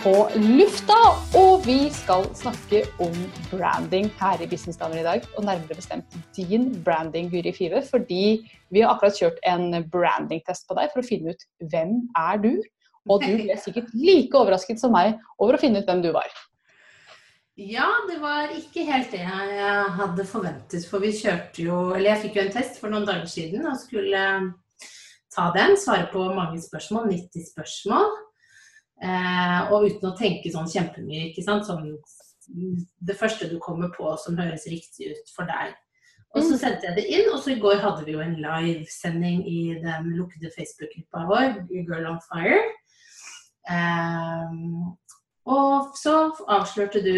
På lufta, og vi skal snakke om branding her i Businessdamer i dag. Og nærmere bestemt din branding, Guri Five, fordi vi har akkurat kjørt en brandingtest på deg for å finne ut hvem er du. Og du ble sikkert like overrasket som meg over å finne ut hvem du var. Ja, det var ikke helt det jeg hadde forventet. For vi kjørte jo Eller jeg fikk jo en test for noen dager siden og skulle ta den. Svare på mange spørsmål. 90 spørsmål. Eh, og uten å tenke sånn kjempemye, ikke sant. Sånn, det første du kommer på som høres riktig ut for deg. Og så mm. sendte jeg det inn, og så i går hadde vi jo en livesending i den lukkede Facebook-gruppa vår, Girl on Fire. Eh, og så avslørte du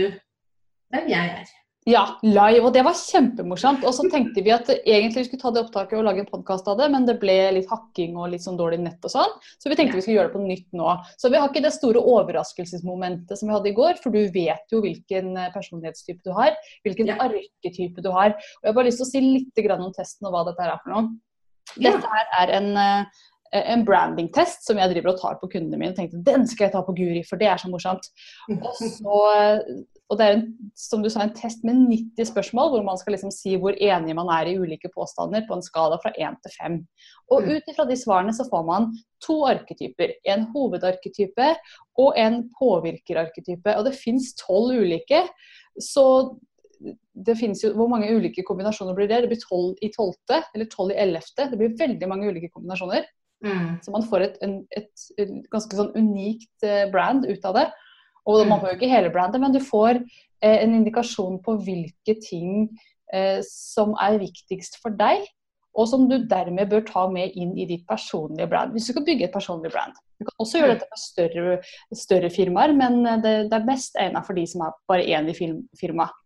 hvem jeg er. Ja, live. Og det var kjempemorsomt. Og så tenkte vi at egentlig vi skulle ta det opptaket og lage en podkast av det, men det ble litt hakking og litt sånn dårlig nett og sånn. Så vi tenkte vi skulle gjøre det på nytt nå. Så vi har ikke det store overraskelsesmomentet som vi hadde i går, for du vet jo hvilken personlighetstype du har, hvilken ja. arketype du har. Og jeg har bare lyst til å si litt om testen og hva dette er for noe. Dette her er en eh, en branding-test som jeg driver og tar på kundene mine. og tenkte den skal jeg ta på Guri, for det er så morsomt. Og så og det er en, som du sa, en test med 90 spørsmål, hvor man skal liksom si hvor enig man er i ulike påstander på en skala fra 1 til 5. Og ut ifra de svarene så får man to arketyper. En hovedarketype og en påvirkerarketype. Og det fins tolv ulike. Så det finnes jo Hvor mange ulike kombinasjoner blir det? Det blir tolv i tolvte, eller tolv i ellevte. Det blir veldig mange ulike kombinasjoner. Mm. Så man får et, en, et, et ganske sånn unikt eh, brand ut av det. Og man mm. får jo ikke hele brandet, men du får eh, en indikasjon på hvilke ting eh, som er viktigst for deg, og som du dermed bør ta med inn i ditt personlige brand. Hvis du skal bygge et personlig brand. Du kan også gjøre mm. dette med større, større firmaer, men eh, det, det er best egnet for de som er bare én i firmaet.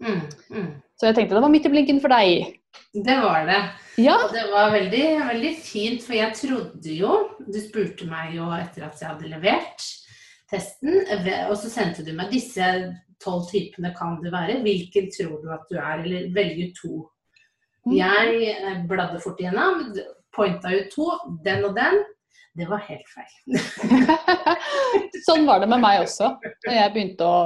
Mm, mm. Så jeg tenkte det var midt i blinken for deg. Det var det. Ja. Og det var veldig, veldig fint, for jeg trodde jo Du spurte meg jo etter at jeg hadde levert testen, og så sendte du meg disse tolv typene kan det være. Hvilken tror du at du er? Eller velge to. Mm. Jeg eh, bladde fort igjennom, pointa ut to. Den og den. Det var helt feil. sånn var det med meg også, da jeg begynte å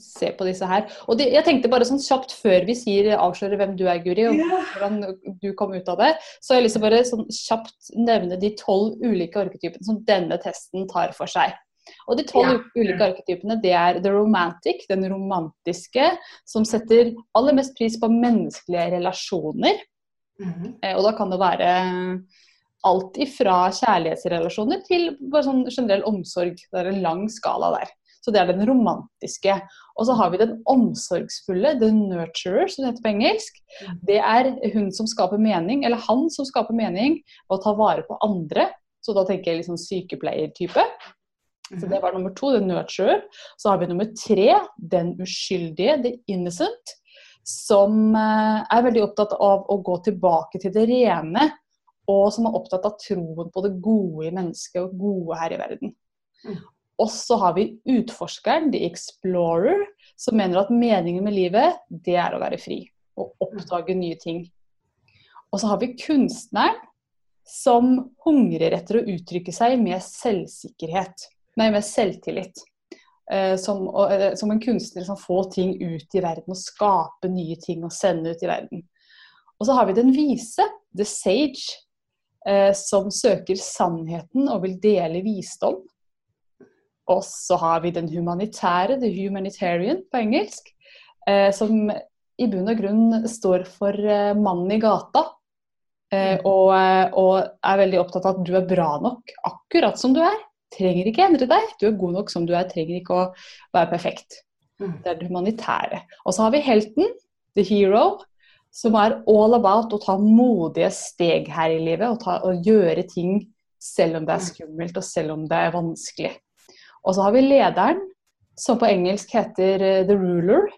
se på disse her. Og de, jeg tenkte bare sånn kjapt før vi sier avslører hvem du er, Guri, og hvordan du kom ut av det, så har jeg lyst til bare sånn kjapt nevne de tolv ulike arketypene som denne testen tar for seg. Og de tolv ja. ulike arketypene det er the romantic, den romantiske, som setter aller mest pris på menneskelige relasjoner. Mm -hmm. Og da kan det være alt ifra kjærlighetsrelasjoner til bare sånn generell omsorg. Det er en lang skala der. Så det er den romantiske. Og så har vi den omsorgsfulle, the nurturer, som det heter på engelsk. Det er hun som skaper mening, eller han som skaper mening ved å ta vare på andre. Så da tenker jeg liksom sykepleiertype. Så det var nummer to, the nurturer. Så har vi nummer tre, den uskyldige, the innocent. Som eh, er veldig opptatt av å gå tilbake til det rene. Og som er opptatt av troen på det gode i mennesket og gode her i verden. Mm. Og så har vi utforskeren, the explorer, som mener at meningen med livet, det er å være fri. Og oppdage nye ting. Og så har vi kunstneren, som hungrer etter å uttrykke seg med selvsikkerhet. Nei, med selvtillit. Eh, som, eh, som, en kunstner som får ting ut i verden, og skape nye ting og sende ut i verden. Og så har vi den vise, the sage, som søker sannheten og vil dele visdom. Og så har vi den humanitære, the humanitarian på engelsk, som i bunn og grunn står for mannen i gata. Mm. Og, og er veldig opptatt av at du er bra nok akkurat som du er trenger ikke endre deg. Du er god nok som du er, trenger ikke å være perfekt. Mm. Det er det humanitære. Og så har vi helten, the hero, som er all about å ta modige steg her i livet. Og, ta, og gjøre ting selv om det er mm. skummelt og selv om det er vanskelig. Og så har vi lederen, som på engelsk heter uh, the ruler.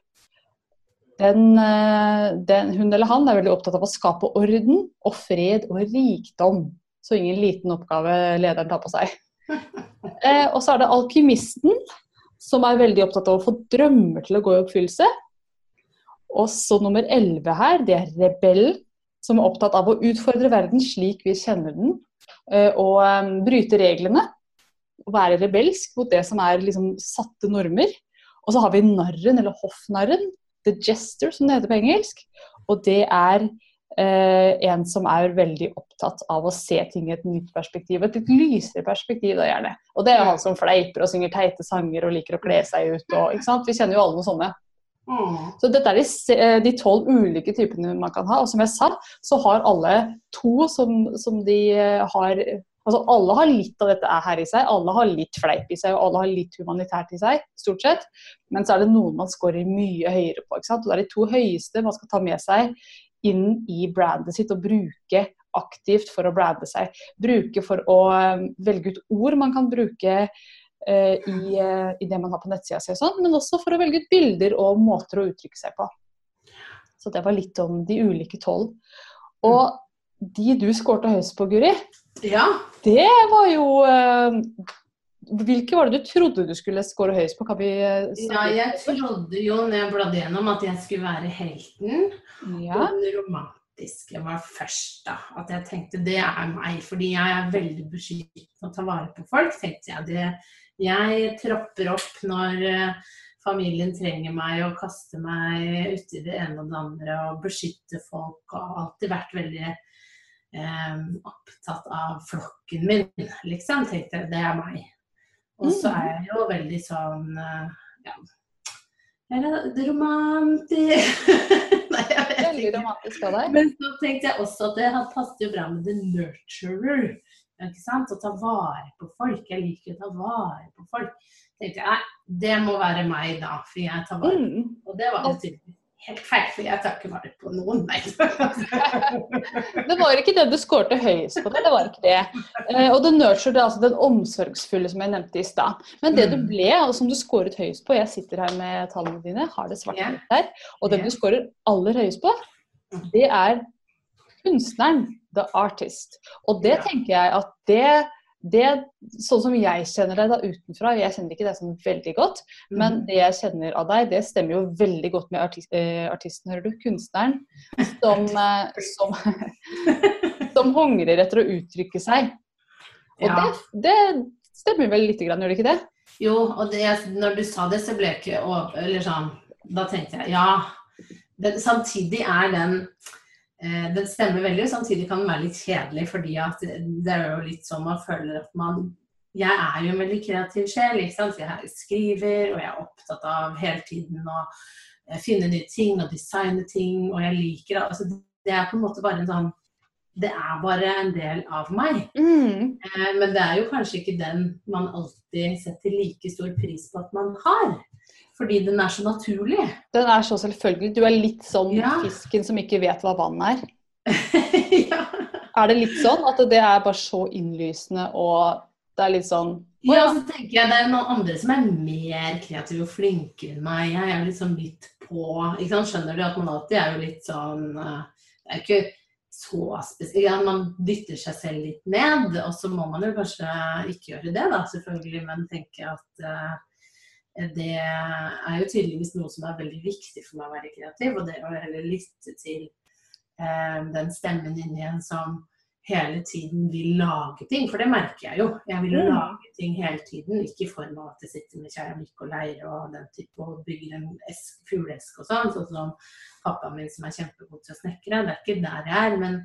den, eh, den, hun eller han er veldig opptatt av å skape orden og fred og rikdom. Så ingen liten oppgave lederen tar på seg. Eh, og så er det alkymisten, som er veldig opptatt av å få drømmer til å gå i oppfyllelse. Og så nummer elleve her, det er rebellen, som er opptatt av å utfordre verden slik vi kjenner den, eh, og um, bryte reglene. Å være rebelsk mot det som er liksom, satte normer. Og så har vi narren, eller hoffnarren, the jester, som det heter på engelsk. Og det er eh, en som er veldig opptatt av å se ting i et nytt perspektiv. Et litt lysere perspektiv, da gjerne. Og det er jo han som fleiper og synger teite sanger og liker å kle seg ut. Og, ikke sant? Vi kjenner jo alle noen sånne. Mm. Så dette er eh, de tolv ulike typene man kan ha. Og som jeg sa, så har alle to som, som de eh, har Altså Alle har litt av dette her i seg, alle har litt fleip i seg og alle har litt humanitært i seg, stort sett. Men så er det noen man scorer mye høyere på. ikke sant? Og Det er de to høyeste man skal ta med seg inn i brandet sitt og bruke aktivt for å brande seg. Bruke for å um, velge ut ord man kan bruke i, uh, i, det man har på nettsida si, sånn, men også for å velge ut bilder og måter å uttrykke seg på. Så det var litt om de ulike tolv. Og de du skårte høyest på, Guri, ja. det var jo uh, hvilke var det du trodde du skulle score høyest på? Vi, uh, ja, jeg trodde jo når jeg bladde gjennom at jeg skulle være helten. Ja. Og den romantiske var først, da. At jeg tenkte det er meg. Fordi jeg er veldig beskyttende og tar vare på folk, tenkte jeg. Det, jeg tropper opp når uh, familien trenger meg og kaster meg uti det ene og det andre og beskytter folk. Og har alltid vært veldig eh, opptatt av flokken min, liksom. Tenkte jeg, det er meg. Og så er jeg jo veldig sånn eh, ja, romantisk jeg vet veldig ikke. romantisk av deg. Men så tenkte jeg også at det passer jo bra med the nurturer. Ikke sant? Å ta vare på folk. Jeg liker å ta vare på folk. tenkte jeg, nei, Det må være meg, da. For jeg tar vare på mm. Og det var jo tydelig helt feil, for jeg tar ikke vare på noen, nei. det var ikke det du skårte høyest på, det, det var ikke det. Eh, og det nurture, det er altså den omsorgsfulle som jeg nevnte i stad. Men det du mm. ble, og som du skåret høyest på, jeg sitter her med tallene dine, har det svart yeah. her, og den du skårer aller høyest på, mm. det er kunstneren, the artist. Og det tenker jeg at det det, sånn som jeg kjenner deg da utenfra, jeg kjenner ikke deg sånn veldig godt, mm. men det jeg kjenner av deg, det stemmer jo veldig godt med artist, eh, artisten, hører du, kunstneren, som, eh, som, som, hungrer etter å uttrykke seg. Og ja. det, det, stemmer vel lite grann, gjør det ikke det? Jo, og det, når du sa det, så ble jeg ikke Eller sånn, da tenkte jeg ja. Det, samtidig er den den stemmer veldig, samtidig kan den være litt kjedelig, fordi det er jo litt sånn man føler at man Jeg er jo en veldig kreativ sjel. ikke sant? Jeg skriver, og jeg er opptatt av hele tiden å eh, finne nye ting og designe ting, og jeg liker altså, Det er på en måte bare en sånn det er bare en del av meg. Mm. Eh, men det er jo kanskje ikke den man alltid setter like stor pris på at man har. Fordi den er så naturlig. Den er så selvfølgelig. Du er litt sånn ja. fisken som ikke vet hva vann er. ja. Er det litt sånn at det er bare så innlysende og det er litt sånn oh, ja. så tenker jeg det er noen andre som er mer kreative og flinkere enn meg. Jeg er liksom litt på. Ikke sant? Skjønner du at man alltid er jo litt sånn eh, Det er ikke så spesielt. Ja, man dytter seg selv litt ned, og så må man jo kanskje ikke gjøre det, da, selvfølgelig, men tenke at uh, det er jo tydeligvis noe som er veldig viktig for meg å være kreativ. Og det å heller lytte til eh, den stemmen inni en som hele tiden vil lage ting. For det merker jeg jo. Jeg vil mm. lage ting hele tiden. Ikke i form av at jeg sitter med keramikk og leire og den type og bygger en esk, fugleeske og sånn. Sånn som pappaen min som er kjempegod til å snekre. Det er ikke der jeg er. Men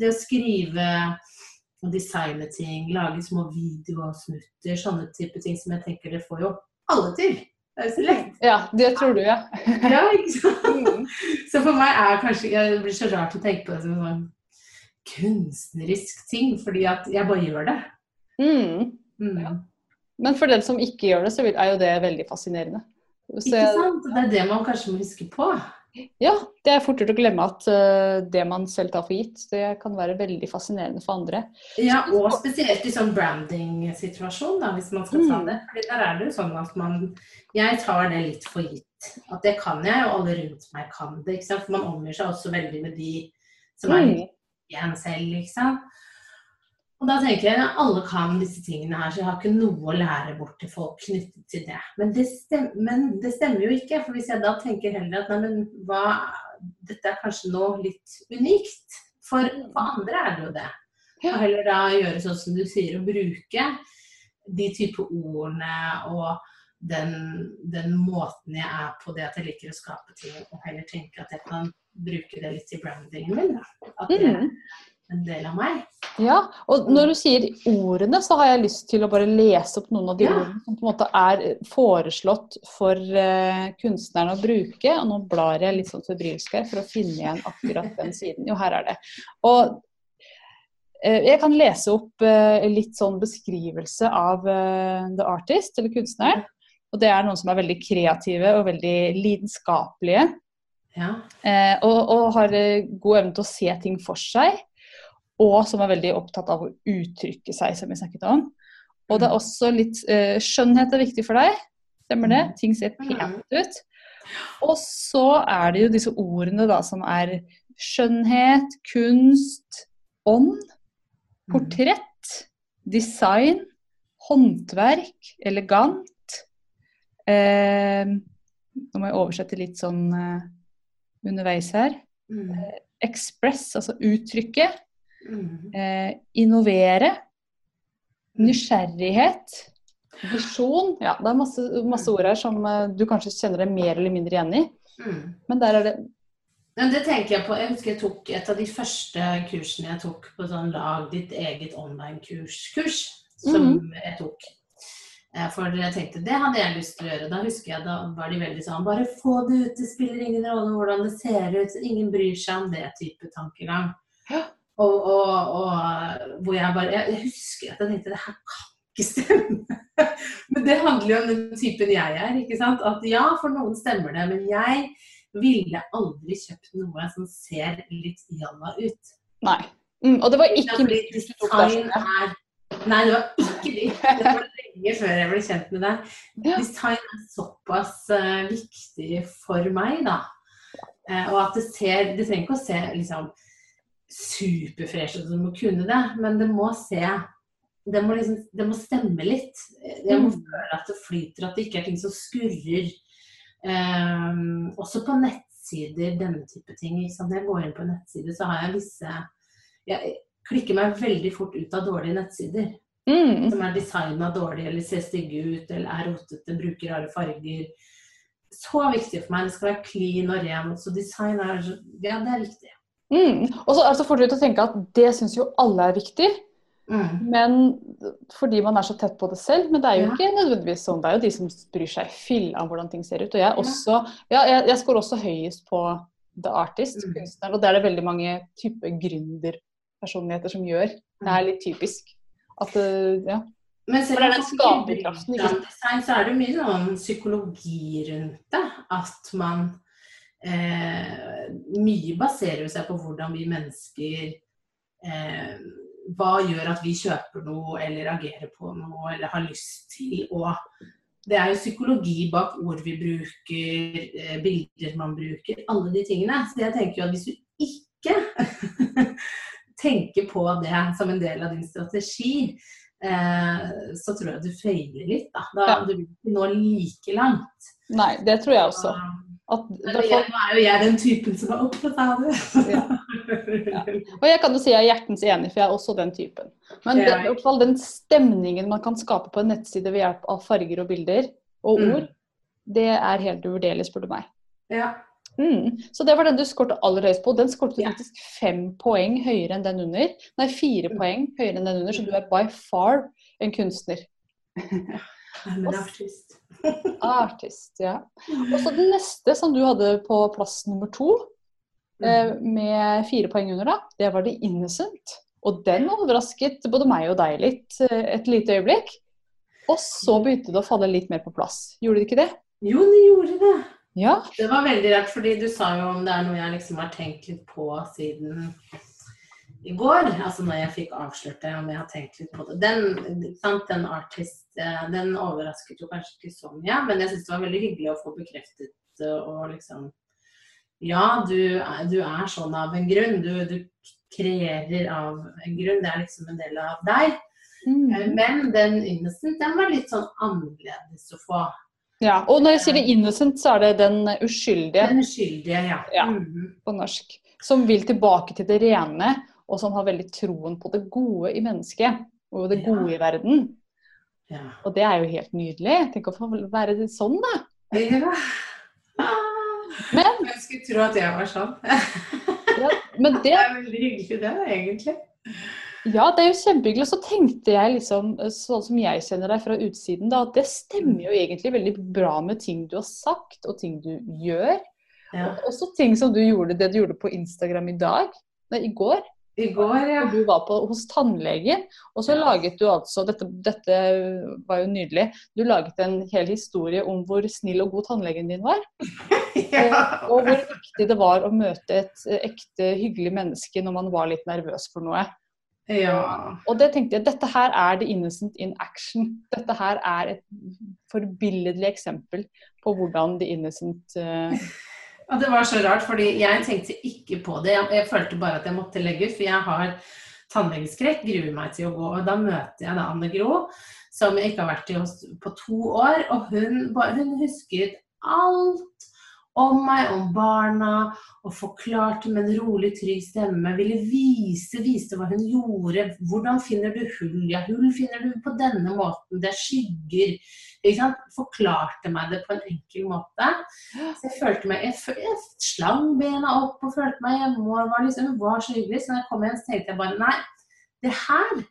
det å skrive og designe ting, lage små videosnutter, sånne type ting som jeg tenker det får jo alle til. Det er jo så lett. Ja, det tror du, ja. ja, ikke sant? Mm. Så for meg er kanskje Det blir så rart å tenke på det som en sånn kunstnerisk ting, fordi at jeg bare gjør det. Mm. Mm. Ja. Men for den som ikke gjør det, så er jo det veldig fascinerende. Så, ikke sant? Det er det man kanskje må huske på. Ja, det er fort gjort å glemme at uh, det man selv tar for gitt, det kan være veldig fascinerende for andre. Ja, og spesielt i sånn branding-situasjon, da, hvis man skal ta mm. det. Fordi der er det jo sånn at man Jeg tar det litt for gitt. At det kan jeg, og alle rundt meg kan det. ikke sant? For man omgir seg også veldig med de som er mm. en selv, liksom. Og da tenker jeg at alle kan disse tingene her, så jeg har ikke noe å lære bort til folk knyttet til det. Men det, stemmer, men det stemmer jo ikke. For hvis jeg da tenker heller at nei, men hva, dette er kanskje noe litt unikt. For, for andre er det jo det. Og heller da gjøre sånn som du sier, å bruke de type ordene og den, den, måten jeg er på, det at jeg liker å skape ting, og heller tenke at jeg kan bruke det litt i brandingen min. Da. At mm en del av meg. Ja, og når du sier ordene, så har jeg lyst til å bare lese opp noen av de ja. ordene som på en måte er foreslått for uh, kunstneren å bruke. Og nå blar jeg litt sånn febrilsk her for å finne igjen akkurat den siden. Jo, her er det. Og uh, jeg kan lese opp litt sånn beskrivelse av the artist, eller kunstneren. Og det er noen som er veldig kreative og veldig lidenskapelige. Ja. Og, og har god evne til å se ting for seg og som er veldig opptatt av å uttrykke seg, som vi snakket om. Og det er mm. også litt uh, Skjønnhet er viktig for deg. Stemmer det? Mm. Ting ser pent mm. ut. Og så er det jo disse ordene da som er skjønnhet, kunst, ånd, portrett, design, håndverk, elegant. Eh, nå må jeg oversette litt sånn eh, underveis her. Eh, Express, altså uttrykket. Mm. Eh, innovere. Nysgjerrighet. Visjon. Ja, det er masse, masse ord her som uh, du kanskje kjenner deg mer eller mindre igjen i. Mm. Men der er det men det tenker jeg på. Jeg husker jeg tok et av de første kursene jeg tok på sånn lag ditt eget online-kurs, kurs, som mm. jeg tok. Eh, for jeg tenkte det hadde jeg lyst til å gjøre. Da husker jeg da var de veldig sånn Bare få det ut, det spiller ingen rolle hvordan det ser ut. Ingen bryr seg om det type tankegang. Ja. Og, og, og, hvor jeg bare Jeg husker at jeg tenkte det her kan ikke stemme. Men det handler jo om den typen jeg er. ikke sant? At ja, for noen stemmer det. Men jeg ville aldri kjøpt noe som ser litt jalla ut. Nei. Mm, og det var ikke mitt design er Nei, det var ikke ditt. Det var lenge før jeg ble kjent med deg. Design er såpass uh, viktig for meg, da. Uh, og at det ser Det trenger ikke å se liksom superfresh at du må kunne det, men det må se det må, liksom, det må stemme litt. Jeg må mm. føle at det flyter, at det ikke er ting som skurrer. Um, også på nettsider, denne type ting. Når jeg går inn på en nettside, så har jeg visse Jeg klikker meg veldig fort ut av dårlige nettsider. Mm. Som er designa dårlig, eller ser stygge ut, eller er rotete, bruker rare farger. Så viktig for meg. Det skal være clean og ren. Så design er Ja, det er viktig. Mm. Og så altså, får du til å tenke at det syns jo alle er viktig. Mm. Men fordi man er så tett på det selv. Men det er jo ja. ikke nødvendigvis sånn. Det er jo de som bryr seg fill av hvordan ting ser ut. Og jeg, også, ja, jeg, jeg scorer også høyest på The Artist, mm. kunstneren. Og det er det veldig mange type gründerpersonligheter som gjør. Det er litt typisk. At, det ja. Men selv om man ikke design, så er det mye sånn psykologi rundt det. At man eh, Mye baserer seg på hvordan vi mennesker eh, Hva gjør at vi kjøper noe eller agerer på noe eller har lyst til å Det er jo psykologi bak ord vi bruker, eh, bilder man bruker, alle de tingene. Så jeg tenker jo at hvis du ikke tenker på det som en del av din strategi, eh, så tror jeg du feiler litt. Da, da ja. du vil ikke nå like langt. Nei, det tror jeg også. At, Nå er jo jeg den typen som er opptatt av det. ja. Ja. Og jeg kan jo si jeg er hjertens enig, for jeg er også den typen. Men det, i hvert fall den stemningen man kan skape på en nettside ved hjelp av farger og bilder og mm. ord, det er helt uvurderlig, spør du meg. Ja. Mm. Så det var den du skårte aller høyest på. Den skårte ja. faktisk fem poeng høyere enn den under. Nei, fire mm. poeng høyere enn den under, så du er by far en kunstner. I'm an artist. artist, ja. Og så den neste som du hadde på plass nummer to, eh, mm. med fire poeng under, da, det var The Innocent. Og den overrasket både meg og deg litt eh, et lite øyeblikk. Og så begynte det å falle litt mer på plass. Gjorde det ikke det? Jo, det gjorde det. Ja. Det var veldig rart, fordi du sa jo om det er noe jeg liksom har tenkt litt på siden i går. Altså når jeg fikk avslørt det, om jeg har tenkt litt på det. Den, sant, den artist, eh, den overrasket jo kanskje ikke så mye, men jeg syns det var veldig hyggelig å få bekreftet eh, og liksom Ja, du er, du er sånn av en grunn. Du, du kreerer av en grunn. Det er liksom en del av deg. Mm. Eh, Men den innocent, den var litt sånn annerledes å få. ja. Og når jeg sier det innocent, så er det den uskyldige Den uskyldige, ja. Ja. Mhm. på norsk. Som vil tilbake til det rene, og som har veldig troen på det gode i mennesket. Og det Ja. gode i verden. ja. Og det er jo helt nydelig. Tenk å få være sånn, da. ja. Men, Jeg skulle tro at jeg var sånn. ja, men Det det er veldig hyggelig, det, egentlig. Ja, det er jo kjempehyggelig. Og så tenkte jeg liksom, sånn som jeg kjenner deg fra utsiden, da, at det stemmer jo egentlig veldig bra med ting du har sagt, og ting du gjør. Ja. Og også ting som du gjorde, det du gjorde på Instagram i dag. Nei, i går. I går, ja. Du var på, hos tannlegen, og så laget du altså dette, dette var jo nydelig. Du laget en hel historie om hvor snill og god tannlegen din var. ja. Og hvor viktig det var å møte et eh, ekte hyggelig menneske når man var litt nervøs for noe. ja. Og det tenkte jeg, dette her er the innocent in action. Dette her er et forbilledlig eksempel på hvordan the innocent eh, Og det var så rart, fordi jeg tenkte ikke på det. Jeg, jeg følte bare at jeg måtte legge ut, for jeg har tannlegeskrekk, gruer meg til å gå. Og da møter jeg da Anne Gro, som jeg ikke har vært i hos på to år. Og hun, hun husket alt om meg, om barna, og forklarte med en rolig, trygg stemme. Ville vise, vise hva hun gjorde. Hvordan finner du hull? Ja, hull finner du på denne måten. Det er skygger. Forklarte meg det på en enkel måte. Så jeg følte meg, jeg, jeg slang bena opp og følte meg hjemme. og var liksom, var så hyggelig. Så når jeg kom hjem, så tenkte jeg bare nei, det her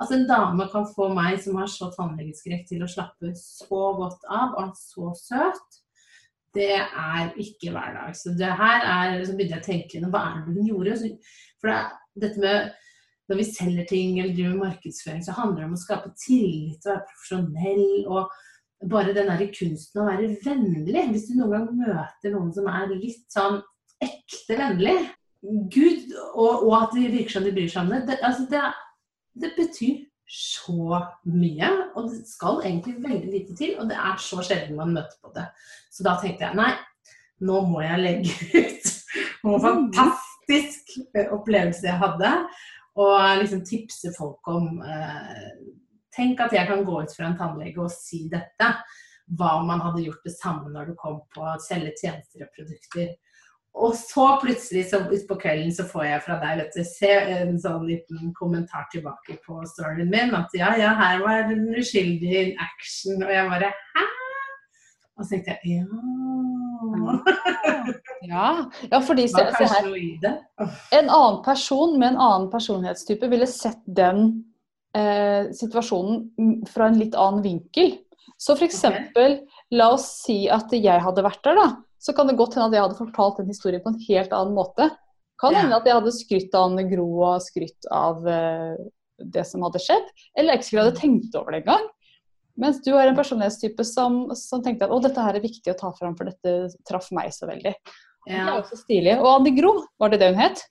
Altså en dame kan få meg som har så tannlegeskrekk til å slappe så godt av, og er så søt. Det er ikke hver dag. Så det her er Så begynte jeg å tenke hva er det hun gjorde? For det, dette med når vi selger ting eller driver markedsføring, så handler det om å skape tillit og være profesjonell. og bare den der kunsten å være vennlig. Hvis du noen gang møter noen som er litt sånn ekte vennlig Gud, og, og at de virker som de bryr seg om det, det, altså det, det betyr så mye. Og det skal egentlig veldig lite til, og det er så sjelden man møter på det. Så da tenkte jeg nei, nå må jeg legge ut noen fantastisk opplevelse jeg hadde. Og liksom tipse folk om eh, Tenk at jeg kan gå ut fra en tannlege og si dette. Hva om man hadde gjort det samme når det kom på å selge tjenester og produkter. Og så plutselig så på kvelden så får jeg fra deg vet du, se en sånn liten kommentar tilbake på storyen min. At ja, ja, her var den uskyldig action. Og jeg bare hæ? Og så tenkte jeg ja Ja, ja fordi se, se her. En annen person med en annen personlighetstype ville sett den eh, situasjonen fra en litt annen vinkel. Så for eksempel, la oss si at jeg hadde vært der, da. Så kan det godt hende at jeg hadde fortalt den historien på en helt annen måte. Kan hende at jeg hadde skrytt av Anne Gro og skrytt av eh, det som hadde skjedd. Eller jeg ikke hadde tenkt over det engang. Mens du er en personlighetstype som, som tenkte at å, dette her er viktig å ta fram, for dette traff meg så veldig. Det er også stilig. Og Anne Gro, var det det hun het?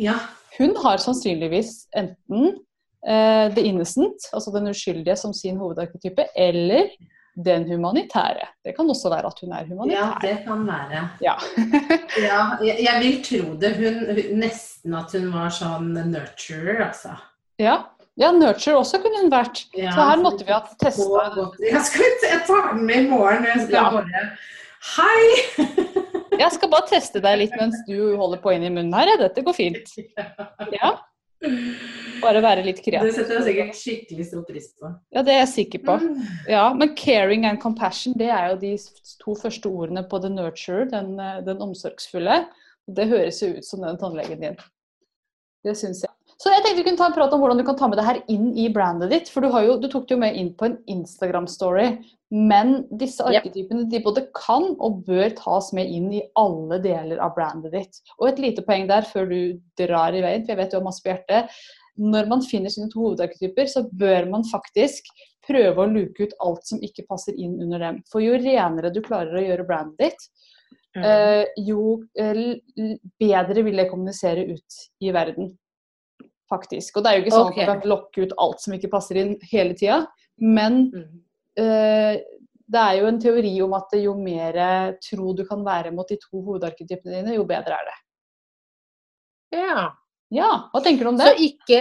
ja. Hun har sannsynligvis enten eh, The Innocent, altså den uskyldige, som sin hovedarketype, eller den humanitære. Det kan også være at hun er humanitær. Ja, det kan være. Ja. Ja, jeg, jeg vil tro det. Hun, hun, nesten at hun var sånn nurturer, altså. ja. ja, nurture også kunne hun vært. Ja, Så her måtte vi ha testa. Jeg skal tar den med i morgen. Jeg skal Ja. bare Hei! Jeg skal bare teste deg litt mens du holder på inn i munnen her. ja. Dette går fint. Ja. Bare være litt kreativ. Det setter jeg sikkert skikkelig stor pris på. Ja, det er jeg sikker på. Ja, men caring and compassion, det er jo de to første ordene på the nurture, den, eh, den omsorgsfulle. Det høres jo ut som den tannlegen din. Det syns jeg. Så jeg tenkte vi kunne ta en prat om hvordan du kan ta med det her inn i brandet ditt. For du, har jo, du tok det jo med inn på en Instagram-story. Men disse arketypene de både kan og bør tas med inn i alle deler av brandet ditt. Og et lite poeng der før du drar i veien, for jeg vet du har masse på hjertet. når man finner sine to hovedarketyper, så bør man faktisk prøve å luke ut alt som ikke passer inn under dem. For jo renere du klarer å gjøre brandet ditt, mm. eh, jo eh, bedre vil det kommunisere ut i verden. Faktisk. Og det er jo ikke sånn okay. at man kan lokke ut alt som ikke passer inn hele tida, men mm. eh, det er jo en teori om at jo mer tro du kan være mot de to hovedarketypene dine, jo bedre er det. Ja. Ja, Hva tenker du om det? Så ikke,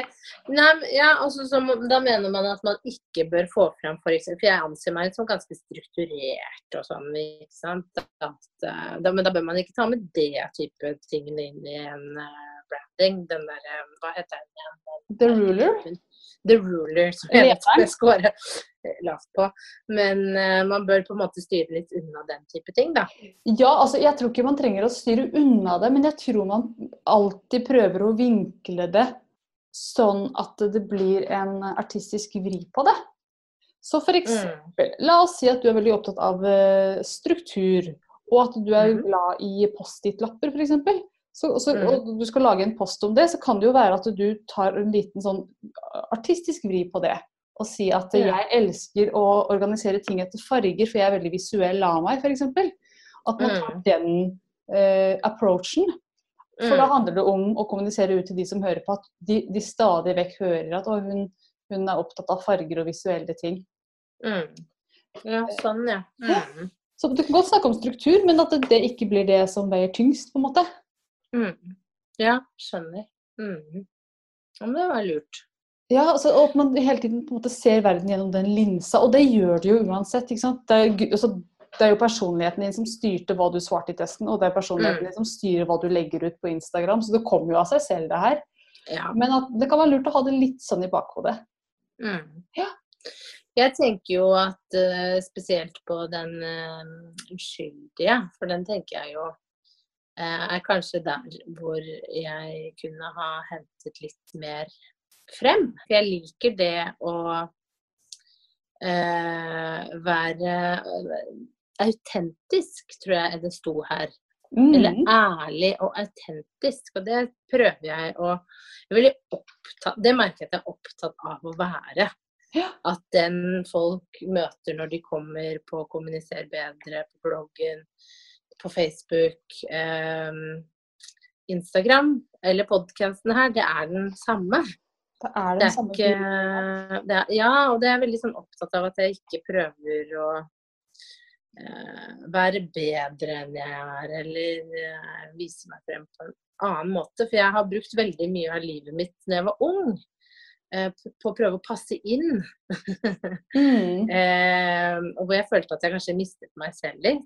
nei, ja, altså, så, da mener man at man ikke bør få fram for For, for jeg anser meg som ganske strukturert og sånn. ikke sant? At, uh, da, men da bør man ikke ta med det type tingene inn i en uh, branding. Den der, uh, hva heter den igjen? The Ruler? The Ruler, som jeg vet jeg scorer lavt på. Men uh, man bør på en måte styre litt unna den type ting, da. Ja, altså jeg tror ikke man trenger å styre unna det, men jeg tror man alltid prøver å vinkle det sånn at det blir en artistisk vri på det. Så for mm. eksempel, mm. la oss si at du er veldig opptatt av struktur, og at du er mm. glad i Post-It-lapper, f.eks. Så, så, mm. og du skal lage en post om det, så kan det jo være at du tar en liten sånn artistisk vri på det. Og si at jeg elsker å organisere ting etter farger, for jeg er veldig visuell av meg, f.eks. At man tar mm. den eh, approachen. For mm. da handler det om å kommunisere ut til de som hører på, at de, de stadig vekk hører at hun, hun, er opptatt av farger og visuelle ting. Mm. Ja, sånn, ja. Mm. Så du kan godt snakke om struktur, men at det ikke blir det som veier tyngst, på en måte. Mm. Ja, skjønner. Mm. Ja, men det var lurt. Ja, altså, og at man hele tiden på en måte ser verden gjennom den linsa. Og det gjør det jo uansett. ikke sant? Det er, altså, det er jo personligheten din som styrte hva du svarte i testen, og det er personligheten mm. din som styrer hva du legger ut på Instagram. Så det kommer jo av seg selv, det her. Ja. Men det kan være lurt å ha det litt sånn i bakhodet. Mm. Ja. Jeg tenker jo at uh, spesielt på den uh, uskyldige, for den tenker jeg jo er kanskje der hvor jeg kunne ha hentet litt mer frem. Jeg liker det å eh, være eh, autentisk, tror jeg det sto her. Mm. Eller ærlig og autentisk. Og det prøver jeg å jeg opptatt, Det merker jeg at jeg er opptatt av å være. Ja. At den folk møter når de kommer på Kommuniser bedre på bloggen, på Facebook, eh, Instagram eller podkasten her, det er den samme. Det er den det er samme ikke, det er, Ja, og det er veldig sånn opptatt av at jeg ikke prøver å eh, være bedre enn jeg er, eller eh, vise meg frem på en annen måte. For jeg har brukt veldig mye av livet mitt når jeg var ung eh, på å prøve å passe inn. mm. eh, og hvor jeg følte at jeg kanskje mistet meg selv litt.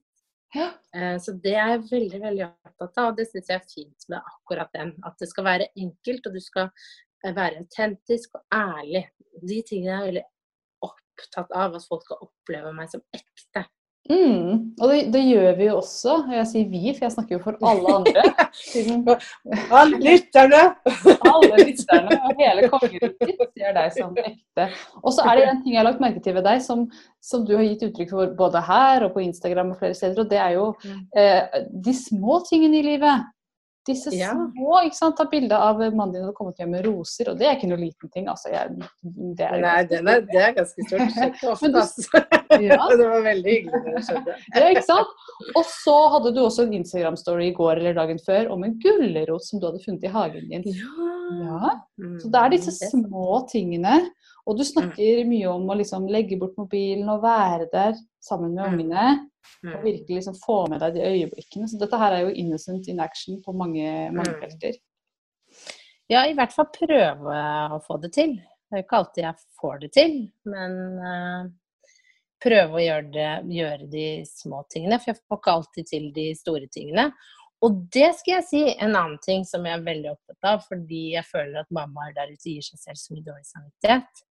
Ja. Eh, så det er jeg veldig veldig opptatt av, og det syns jeg er fint med akkurat den. At det skal være enkelt, og du skal eh, være autentisk og ærlig. De tingene er jeg veldig opptatt av, at folk skal oppleve meg som ekte. Mm, og det, det, gjør vi jo også. Jeg sier vi, for jeg snakker jo for alle andre. Siden, alle lytterne! alle lytterne og hele kongeriket ser deg som ekte. Og så er det en ting jeg har lagt merke til ved deg, som, som, du har gitt uttrykk for både her og på Instagram og flere steder, og det er jo mm. eh, de små tingene i livet. Disse ja. små ikke sant, Ta bilde av mannen din og kommet hjem med roser, og det er ikke noe liten ting. altså. Jeg, det er Nei, det er, det er ganske stort. Sjekk ofte, altså. Ja. det var veldig hyggelig det skjedde. ja, ikke sant? Og så hadde du også en Instagram-story i går eller dagen før om en gulrot som du hadde funnet i hagen din. Ja. ja. Så det er disse mm, små tingene. Og du snakker mye om å liksom legge bort mobilen og være der sammen med mm. ungene. Og mm. virkelig liksom få med deg de øyeblikkene. Så dette her er jo innocent in action på mange, mange mm. felter. Ja, i hvert fall prøve å få det til. Det er jo ikke alltid jeg får det til, men uh, prøve å gjøre, det, gjøre, de små tingene. For jeg får ikke alltid til de store tingene. Og det skal jeg si, en annen ting som jeg er veldig opptatt av, fordi jeg føler at mammaer der ute gir seg selv så mye dårlig samvittighet.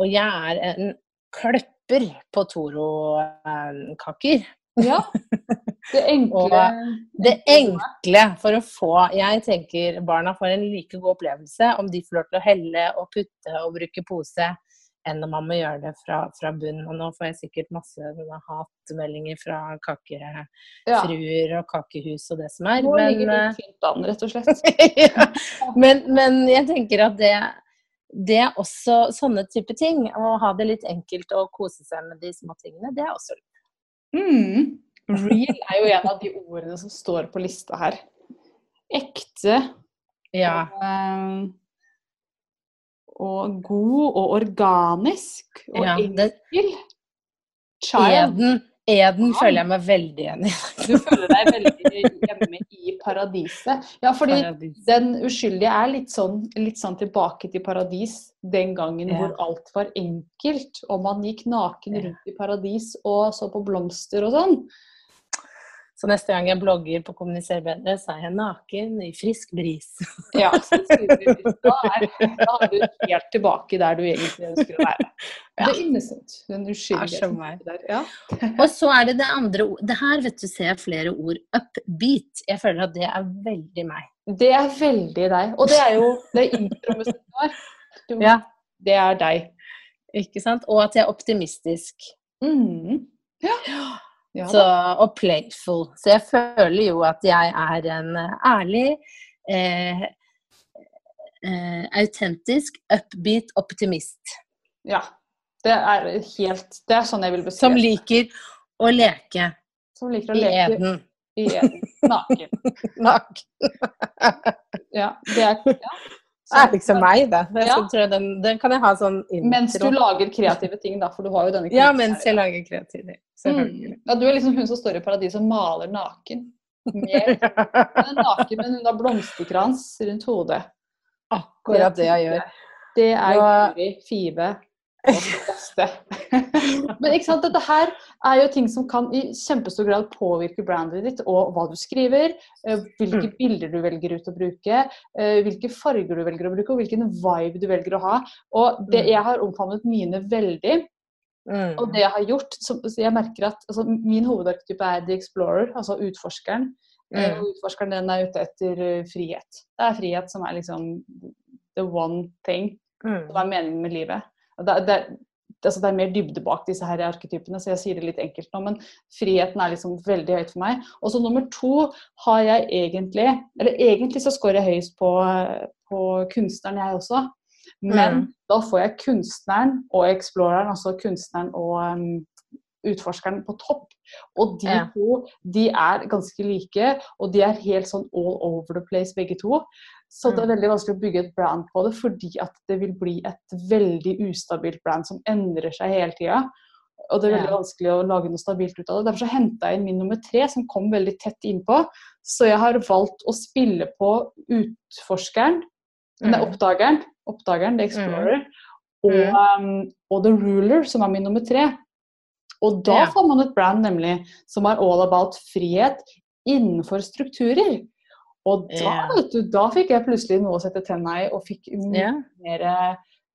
Og jeg er en kløpp klipper på Toro-kaker. Ja. Det enkle. det enkle for å få Jeg tenker barna får en like god opplevelse om de får lov til å helle og putte og bruke pose, enn om man må gjøre det fra, fra bunn. Og nå får jeg sikkert masse hatmeldinger fra kakefruer og kakehus og det som er. Nå men, ligger det fint an, rett og slett. ja. men, men jeg tenker at det det er også sånne type ting. Å ha det litt enkelt og kose seg med de små tingene, det er også lurt. Mm. Real er jo en av de ordene som står på lista her. Ekte Ja. Og, og god og organisk og ja enkel. Child. eden, eden Ja. føler jeg meg veldig igjen i. Du føler deg veldig hjemme i paradiset. Ja, fordi Paradis. den uskyldige er litt sånn, litt sånn tilbake til paradis den gangen Ja. hvor alt var enkelt, og man gikk naken rundt i paradis og så på blomster og sånn. Så neste gang jeg blogger på Kommuniser bedre, så er jeg naken i frisk bris. Ja, da, er, da er du helt tilbake der du egentlig ønsker å være. Ja. er innocent. Den meg. Der. Ja. Og så er det det andre ord. Det her vet du, ser jeg flere ord. Upbeat. Jeg føler at det er veldig meg. Det er veldig deg. Og det er jo det intromusikken vår. Ja. Det er deg. Ikke sant? Og at jeg er optimistisk. Mm. Ja. Ja Så, og playful. Så jeg føler jo at jeg er en ærlig, eh, eh, autentisk, upbeat optimist. ja. Det er helt Det er sånn jeg vil beskrive Som liker å leke Som liker å i leke eden. i eden. Naken. Ja, det er ja. Er liksom meg, da. Ja. den, den kan jeg ha sånn intro. Mens du lager kreative ting, da, for du har jo denne Ja, mens jeg lager kreativ. ting. Mm. Ja, du er liksom hun som står i paradiset og maler naken. Mer. Hun er naken, men hun har blomsterkrans rundt hodet. Akkurat det jeg gjør. Det er Guri Five. Men ikke sant, dette her er jo ting som kan i kjempestor grad påvirke brandet ditt og hva du skriver, eh, hvilke Mm. bilder du velger ut å bruke, eh, hvilke farger du velger å bruke, og hvilken vibe du velger å ha. Og det Mm. jeg har omfavnet mine veldig, Mm. og det jeg har gjort så, Jeg merker at altså, min hovedarketype er The Explorer, altså utforskeren. Eh, Mm. Og utforskeren den er ute etter frihet. Det er frihet som er liksom the one thing Mm. som er meningen med livet. Det, det, altså det er mer dybde bak disse her arketypene, så jeg sier det litt enkelt nå. Men friheten er liksom veldig høyt for meg. Og så nummer to har jeg egentlig Eller egentlig så scorer jeg høyest på, på kunstneren, jeg også. Men Mm. da får jeg kunstneren og exploreren, altså kunstneren og um, utforskeren på topp. Og de Ja. to de er ganske like, og de er helt sånn all over the place begge to. Så det er Mm. veldig vanskelig å bygge et brand på det, fordi at det vil bli et veldig ustabilt brand som endrer seg hele tida. Og det er veldig vanskelig å lage noe stabilt ut av det. Derfor så henta jeg inn min nummer tre, som kom veldig tett innpå. Så jeg har valgt å spille på utforskeren, nei, Mm. oppdageren, oppdageren, the explorer, og, um, og the ruler, som er min nummer tre. Og da Ja. får man et brand nemlig som er all about frihet innenfor strukturer. Og da, vet du, da fikk jeg plutselig noe å sette tenna i, og fikk mye yeah. mer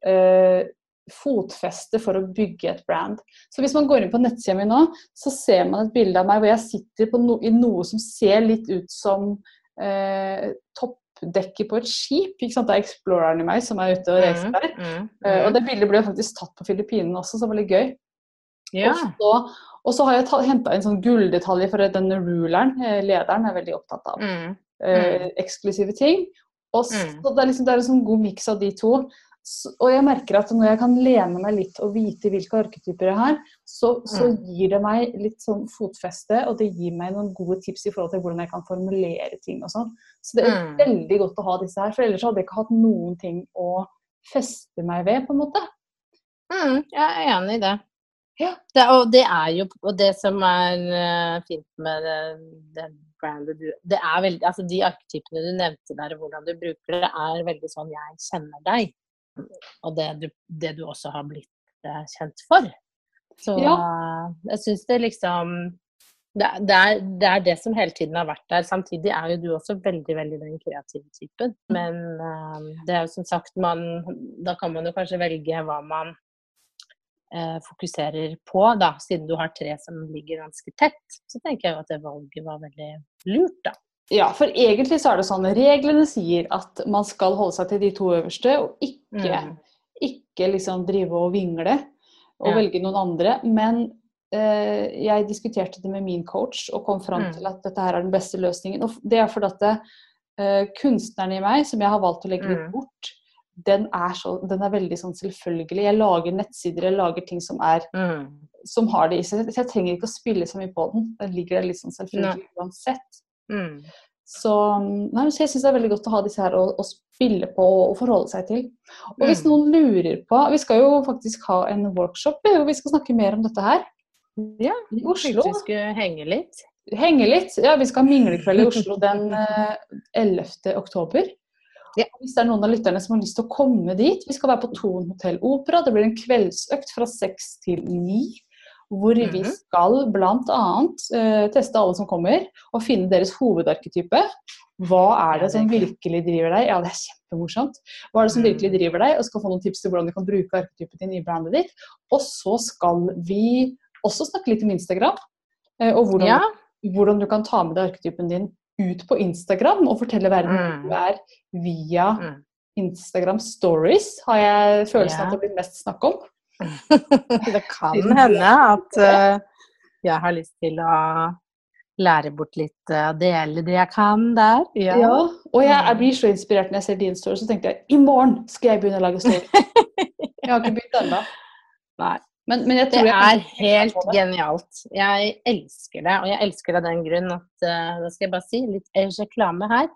uh, fotfeste for å bygge et brand. Så hvis man går inn på nettsida mi nå, så ser man et bilde av meg hvor jeg sitter på no, i noe som ser litt ut som uh, toppdekket på et skip. Ikke sant? Det er exploreren i meg som er ute og reiser der. Mm. Eh, og Mm. det bildet ble faktisk tatt på Filippinene også, så det var litt gøy. Yeah. Og, så, og så har jeg henta inn sånn gulldetaljer, for denne ruleren, lederen, er veldig opptatt av Mm. Eh, eksklusive ting. Og så, Mm. det er liksom det er en sånn god miks av de to. Så, og jeg merker at når jeg kan lene meg litt og vite hvilke arketyper jeg har, så, så Mm. gir det meg litt sånn fotfeste, og det gir meg noen gode tips i forhold til hvordan jeg kan formulere ting og sånn. Så det er Mm. veldig godt å ha disse her, for ellers hadde jeg ikke hatt noen ting å feste meg ved, på en måte. Mm, jeg er enig i det. Ja. det. Og det er jo og det som er eh, fint med den det brandet du Det er veldig Altså de arketypene du nevnte der, hvordan du bruker det, er veldig sånn jeg kjenner deg. Og det du, det du også har blitt eh, kjent for. Så ja. jeg syns det liksom det, er- det, er, det som hele tiden har vært der. Samtidig er jo du også veldig veldig den kreative typen. Men eh, det er jo som sagt man, Da kan man jo kanskje velge hva man fokuserer på, da, siden du har tre som ligger ganske tett. Så tenker jeg jo at det valget var veldig lurt, da. Ja, for egentlig så er det sånn reglene sier at man skal holde seg til de to øverste, og ikke, Mm. ikke liksom drive og vingle og Ja. velge noen andre. Men eh, jeg diskuterte det med min coach og kom fram Mm. til at dette her er den beste løsningen. Og det er fordi at eh, kunstneren i meg, som jeg har valgt å legge litt Mm. bort, den er, så, den er veldig sånn selvfølgelig. Jeg lager nettsider, jeg lager ting som, er, Mm. som har det i seg. Så jeg trenger ikke å spille så mye på den. Den ligger der litt sånn selvfølgelig uansett. Mm. Så, nei, så jeg syns det er veldig godt å ha disse her å, å spille på og forholde seg til. Og hvis Mm. noen lurer på Vi skal jo faktisk ha en workshop hvor vi skal snakke mer om dette her. Ja, I Oslo. vi skulle henge litt. Henge litt. Ja, vi skal ha minglekveld i Oslo den eh, 11. oktober. Ja. Hvis det er noen av lytterne som har lyst til å komme dit Vi skal være på Thon hotell Opera. Det blir en kveldsøkt fra seks til ni. Hvor vi Mhm. skal bl.a. Uh, teste alle som kommer, og finne deres hovedarketype. Hva er det som virkelig driver deg? Ja, det er kjempemorsomt. Hva er det som Mm. virkelig driver deg? Og skal få noen tips til hvordan du kan bruke arketypen din i brandet ditt. Og så skal vi også snakke litt om Instagram. eh, Og hvordan Ja. hvordan du kan ta med deg arketypen din ut på Instagram og fortelle verden mm. hvor du er via Mm. Instagram stories, har jeg følelsen Ja. at det blir mest snakk om. det kan hende at uh, jeg har lyst til å lære bort litt, uh, dele det jeg kan der. Ja. Og jeg, jeg blir så inspirert når jeg ser din story, så tenkte jeg i morgen skal jeg begynne å lage story. Jeg har ikke begynt ennå. Nei. Men, men Det er helt helt genialt. Jeg elsker det, og jeg elsker det av den grunn at uh, Da skal jeg bare si litt reklame her.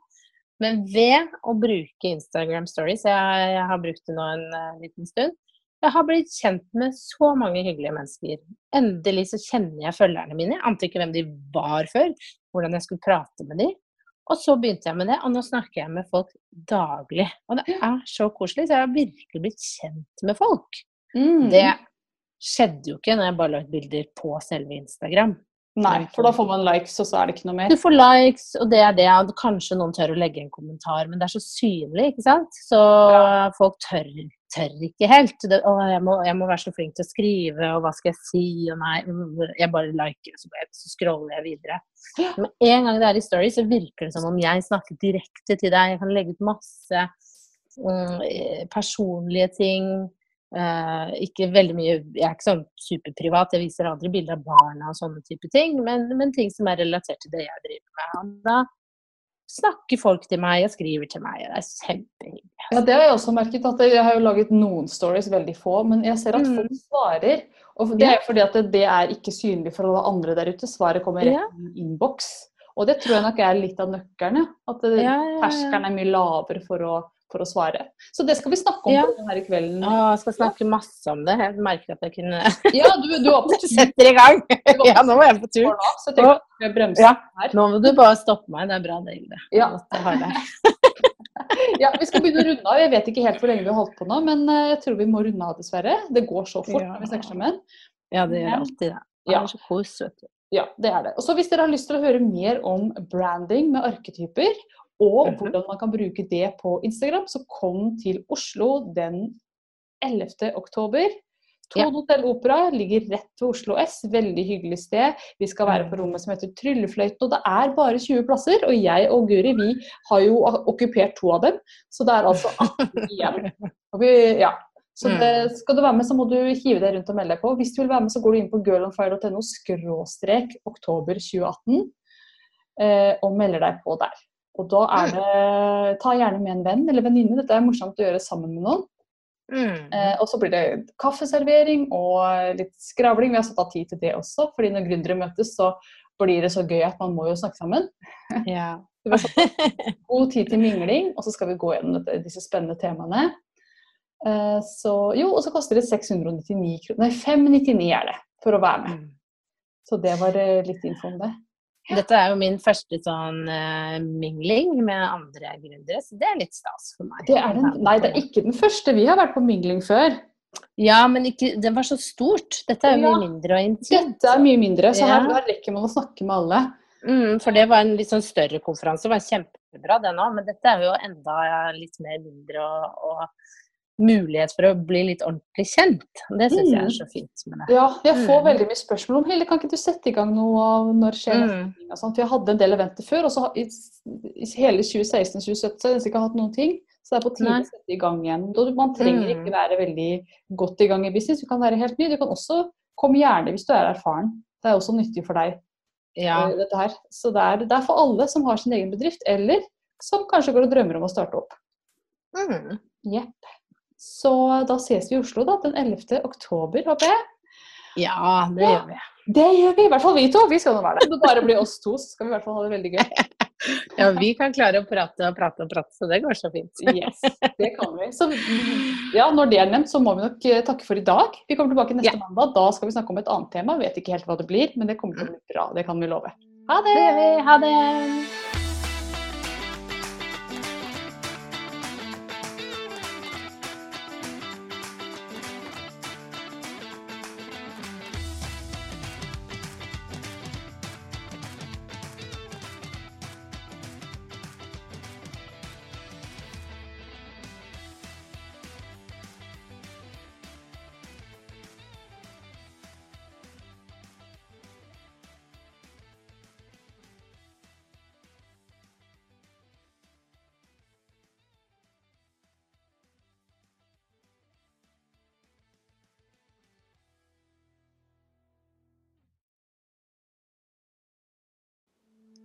Men ved å bruke Instagram Stories, jeg, jeg har brukt det nå en uh, liten stund, jeg har blitt kjent med så mange hyggelige mennesker. Endelig så kjenner jeg følgerne mine. Jeg ante ikke hvem de var før, hvordan jeg skulle prate med dem. Og så begynte jeg med det, og nå snakker jeg med folk daglig. Og det er så koselig. Så jeg har virkelig blitt kjent med folk. Mm. Det skjedde jo ikke når jeg bare la ut bilder på selve Instagram. Nei, for da får man likes, og så er det ikke noe mer. Du får likes, og det er det. og Kanskje noen tør å legge en kommentar, men det er så synlig, ikke sant? Så folk tør, tør ikke helt. Det, å, jeg, må, jeg må være så flink til å skrive, og hva skal jeg si? Og nei, jeg bare liker, og så, så scroller jeg videre. Men en gang det er i story, så virker det som om jeg snakker direkte til deg. Jeg kan legge ut masse um, personlige ting. Eh, ikke veldig mye Jeg er ikke sånn superprivat, jeg viser aldri bilder av barna og sånne type ting, men, men ting som er relatert til det jeg driver med. Og da snakker folk til meg og skriver til meg, og det er kjempehyggelig. Ja, det har jeg også merket. at Jeg har jo laget noen stories, veldig få, men jeg ser at Mm. folk svarer. Og det er jo fordi at det, det er ikke synlig for alle andre der ute. Svaret kommer rett Ja. i innboks. Og det tror jeg nok er litt av nøkkelen. At terskelen Ja, ja, ja. er mye lavere for å, for å svare. Så det skal vi snakke om Ja. på denne kvelden. Å, jeg skal snakke masse om det. Jeg merker at jeg kunne Ja, du, du setter i gang. Ja, nå må jeg på tur. nå, så jeg jeg bremser Ja. her. Nå må du bare stoppe meg. Det er bra, det, Hilde. Ja. Ja, Vi skal begynne å runde av. Jeg vet ikke helt hvor lenge vi har holdt på nå, men eh, jeg tror vi må runde av, dessverre. Det går så fort når vi snakker sammen. Ja, det gjør alltid det. Det er så kos, vet du. Ja, det er det. Og så Hvis dere har lyst til å høre mer om branding med arketyper, og Mhm. hvordan man kan bruke det på Instagram, så kom til Oslo den 11. oktober. Tone Hotell Opera ligger rett ved Oslo S. Veldig hyggelig sted. Vi skal være på rommet som heter Tryllefløyten, og det er bare 20 plasser. Og jeg og Guri vi har jo okkupert to av dem, så det er altså 18 igjen. Vi, ja. Så det, skal du være med, så må du hive deg rundt og melde deg på. Hvis du vil være med, så går du inn på girlonfire.no skråstrek oktober 2018 eh, og melder deg på der. Og da er det Ta gjerne med en venn eller venninne. Dette er morsomt å gjøre sammen med noen. Mm. Eh, og så blir det kaffeservering og litt skravling. Vi har satt av tid til det også, fordi når gründere møtes, så blir det så gøy at man må jo snakke sammen. Ja. Vi har satt god tid til mingling, og så skal vi gå gjennom dette, disse spennende temaene. Eh, så jo, og så koster det 699 kroner. Nei, 599 er det for å være med. Mm. Så det var eh, litt info om det. Dette er jo min første sånn uh, mingling med andre gründere, så det er litt stas for meg. det den, nei, det er ikke den første. Vi har vært på mingling før. Ja, men ikke, det var så stort. Dette er jo Ja. mye mindre og intimt. Dette er mye mindre, så her, Ja. her rekker man å snakke med alle. Mm, for det var en litt sånn større konferanse, det var kjempebra den òg, men dette er jo enda litt mer mindre og, og mulighet for å bli litt ordentlig kjent. Det syns jeg Mm. er så fint med det. Ja, jeg får Mm. veldig mye spørsmål om Hilde, kan ikke du sette i gang noe av når skjer Mm. og sånt. For jeg hadde en del eventer før, og så i, i hele 2016-2017 så har jeg nesten ikke hatt noen ting. Så det er på tide å sette i gang igjen. Man trenger Mm. ikke være veldig godt i gang i business, du kan være helt ny. Du kan også komme gjerne hvis du er erfaren. Det er også nyttig for deg. Ja. eh, dette her. Så det er, det er for alle som har sin egen bedrift, eller som kanskje går og drømmer om å starte opp. Mm. Jepp. Så da ses vi i Oslo da, den 11. oktober, håper jeg. Ja, det gjør vi. Det gjør vi, i hvert fall vi to. Vi skal nå være der. Det bare blir oss to, så skal vi i hvert fall ha det veldig gøy. Ja, vi kan klare å prate og prate og prate, så det går så fint. Yes, det kan vi. Så ja, når det er nevnt, så må vi nok eh, takke for i dag. Vi kommer tilbake neste Ja. mandag. Da skal vi snakke om et annet tema. Vet ikke helt hva det blir, men det kommer til å bli bra. Det kan vi love. Ha det! Det gjør vi. Ha det.